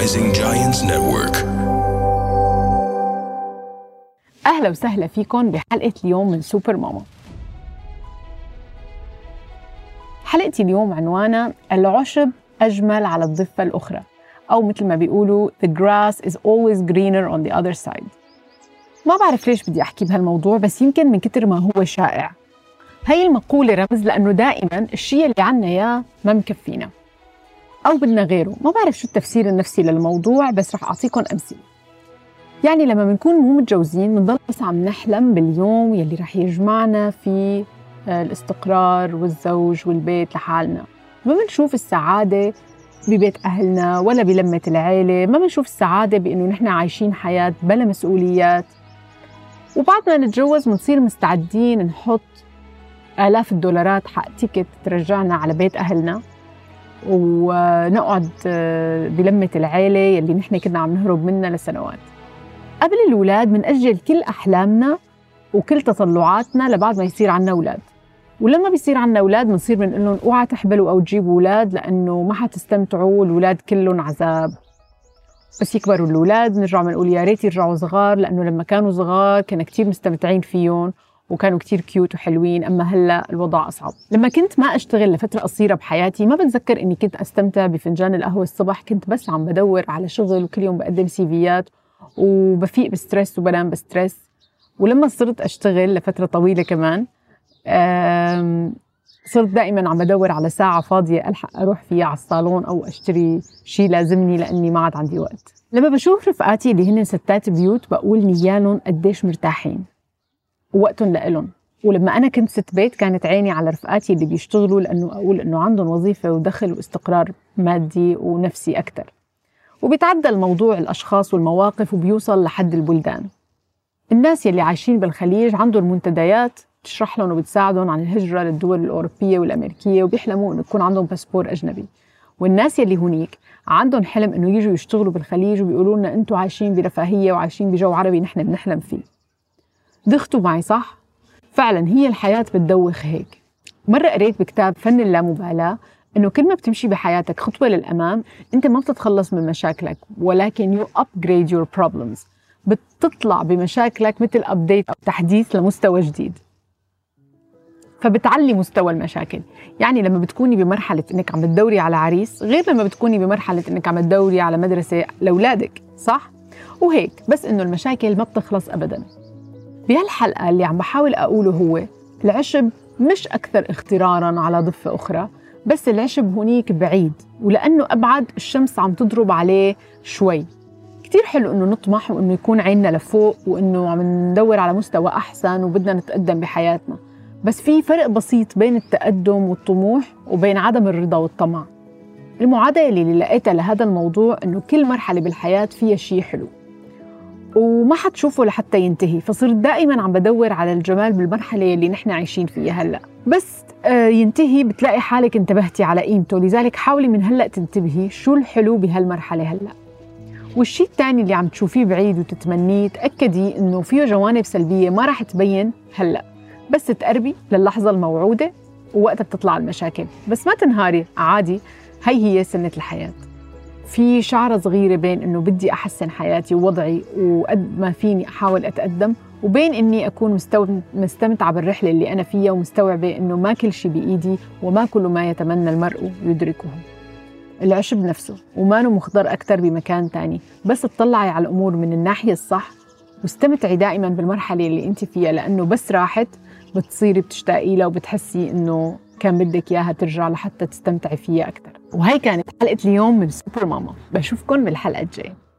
Rising Giants Network. أهلا وسهلا فيكم بحلقة اليوم من سوبر ماما. حلقتي اليوم عنوانها العشب أجمل على الضفة الأخرى أو مثل ما بيقولوا The grass is always greener on the other side. ما بعرف ليش بدي أحكي بهالموضوع بس يمكن من كتر ما هو شائع. هاي المقولة رمز لأنه دائما الشيء اللي عنا إياه ما مكفينا. أو بدنا غيره. ما بعرف شو التفسير النفسي للموضوع بس رح أعطيكم أمثلة. يعني لما بنكون مو متجوزين بنضل بس عم نحلم باليوم يلي رح يجمعنا في الاستقرار والزوج والبيت لحالنا. ما بنشوف السعادة ببيت أهلنا ولا بلمة العيلة. ما بنشوف السعادة بأنه نحن عايشين حياة بلا مسؤوليات. وبعد ما نتجوز بنصير مستعدين نحط آلاف الدولارات حق تيكت ترجعنا على بيت أهلنا. ونقعد بلمة العيلة يلي نحن كنا عم نهرب منها لسنوات. قبل الأولاد بنأجل كل أحلامنا وكل تطلعاتنا لبعد ما يصير عنا أولاد. ولما بيصير عنا أولاد بنصير بنقول لهم أوعى تحبلوا أو تجيبوا أولاد لأنه ما حتستمتعوا الأولاد كلهم عذاب. بس يكبروا الأولاد بنرجع بنقول يا ريت يرجعوا صغار لأنه لما كانوا صغار كنا كتير مستمتعين فيهم. وكانوا كتير cute وحلوين أما هلأ الوضع أصعب. لما كنت ما أشتغل لفترة قصيرة بحياتي ما بتذكر إني كنت أستمتع بفنجان القهوة الصبح كنت بس عم بدور على شغل وكل يوم بقدم CV ات وبفيق ب stress وبنام ب stress. ولما صرت أشتغل لفترة طويلة كمان صرت دائما عم بدور على ساعة فاضية ألحق أروح فيها على الصالون أو أشتري شيء لازمني لأني ما عاد عندي وقت. لما بشوف رفقاتي اللي هن ستات بيوت بقول نيالهم قديش مرتاحين. ووقتهم لإلهم. ولما أنا كنت ست بيت كانت عيني على رفقاتي اللي بيشتغلوا لأنه أقول إنه عندهم وظيفة ودخل واستقرار مادي ونفسي أكثر وبيتعدى الموضوع الأشخاص والمواقف وبيوصل لحد البلدان. الناس يلي عايشين بالخليج عندهم منتديات بتشرح لهم وبتساعدهم عن الهجرة للدول الأوروبية والأمريكية وبيحلموا إنه يكون عندهم باسبور أجنبي. والناس يلي هونيك عندهم حلم إنه يجوا يشتغلوا بالخليج وبيقولوا لنا أنتم عايشين برفاهية وعايشين بجو عربي نحن بنحلم فيه. دختوا معي صح؟ فعلا هي الحياة بتدوخ هيك. مرة قريت بكتاب فن اللامبالاة إنه كل ما بتمشي بحياتك خطوة للأمام أنت ما بتتخلص من مشاكلك ولكن you upgrade your problems بتطلع بمشاكلك مثل update أو تحديث لمستوى جديد. فبتعلي مستوى المشاكل. يعني لما بتكوني بمرحلة إنك عم تدوري على عريس غير لما بتكوني بمرحلة إنك عم تدوري على مدرسة لأولادك صح؟ وهيك بس إنه المشاكل ما بتخلص ابدا. بهالحلقة اللي عم بحاول أقوله هو العشب مش أكثر اخترارا على ضفة أخرى بس العشب هونيك بعيد ولأنه أبعد الشمس عم تضرب عليه شوي. كتير حلو إنه نطمح وإنه يكون عيننا لفوق وإنه عم ندور على مستوى أحسن وبدنا نتقدم بحياتنا. بس في فرق بسيط بين التقدم والطموح وبين عدم الرضا والطمع. المعادلة اللي لقيتها لهذا الموضوع إنه كل مرحلة بالحياة فيها شيء حلو. وما حتشوفه لحتى ينتهي فصرت دائما عم بدور على الجمال بالمرحلة اللي نحن عايشين فيها هلأ. بس آه، ينتهي بتلاقي حالك انتبهتي على قيمته لذلك حاولي من هلأ تنتبهي شو الحلو بهالمرحلة هلأ. والشيء الثاني اللي عم تشوفيه بعيد وتتمنيه تأكدي إنه فيه جوانب سلبية ما راح تبين هلأ. بس تقربي للحظة الموعودة ووقتها بتطلع المشاكل. بس ما تنهاري عادي هي هي سنة الحياة. في شعرة صغيرة بين إنه بدي أحسن حياتي ووضعي وقد ما فيني أحاول أتقدم وبين إني أكون مستمتعة بالرحلة اللي أنا فيها ومستوعبة إنه ما كل شيء بإيدي وما كل ما يتمنى المرء يدركه. العشب نفسه وما مخضر أكثر بمكان تاني بس تطلعي على الأمور من الناحية الصح واستمتعي دائما بالمرحلة اللي أنت فيها لأنه بس راحت بتصيري بتشتاقي لها وبتحسي إنه كان بدك إياها ترجع لحتى تستمتعي فيها أكثر وهي كانت حلقة اليوم من سوبر ماما. بشوفكم بالحلقة الجاية.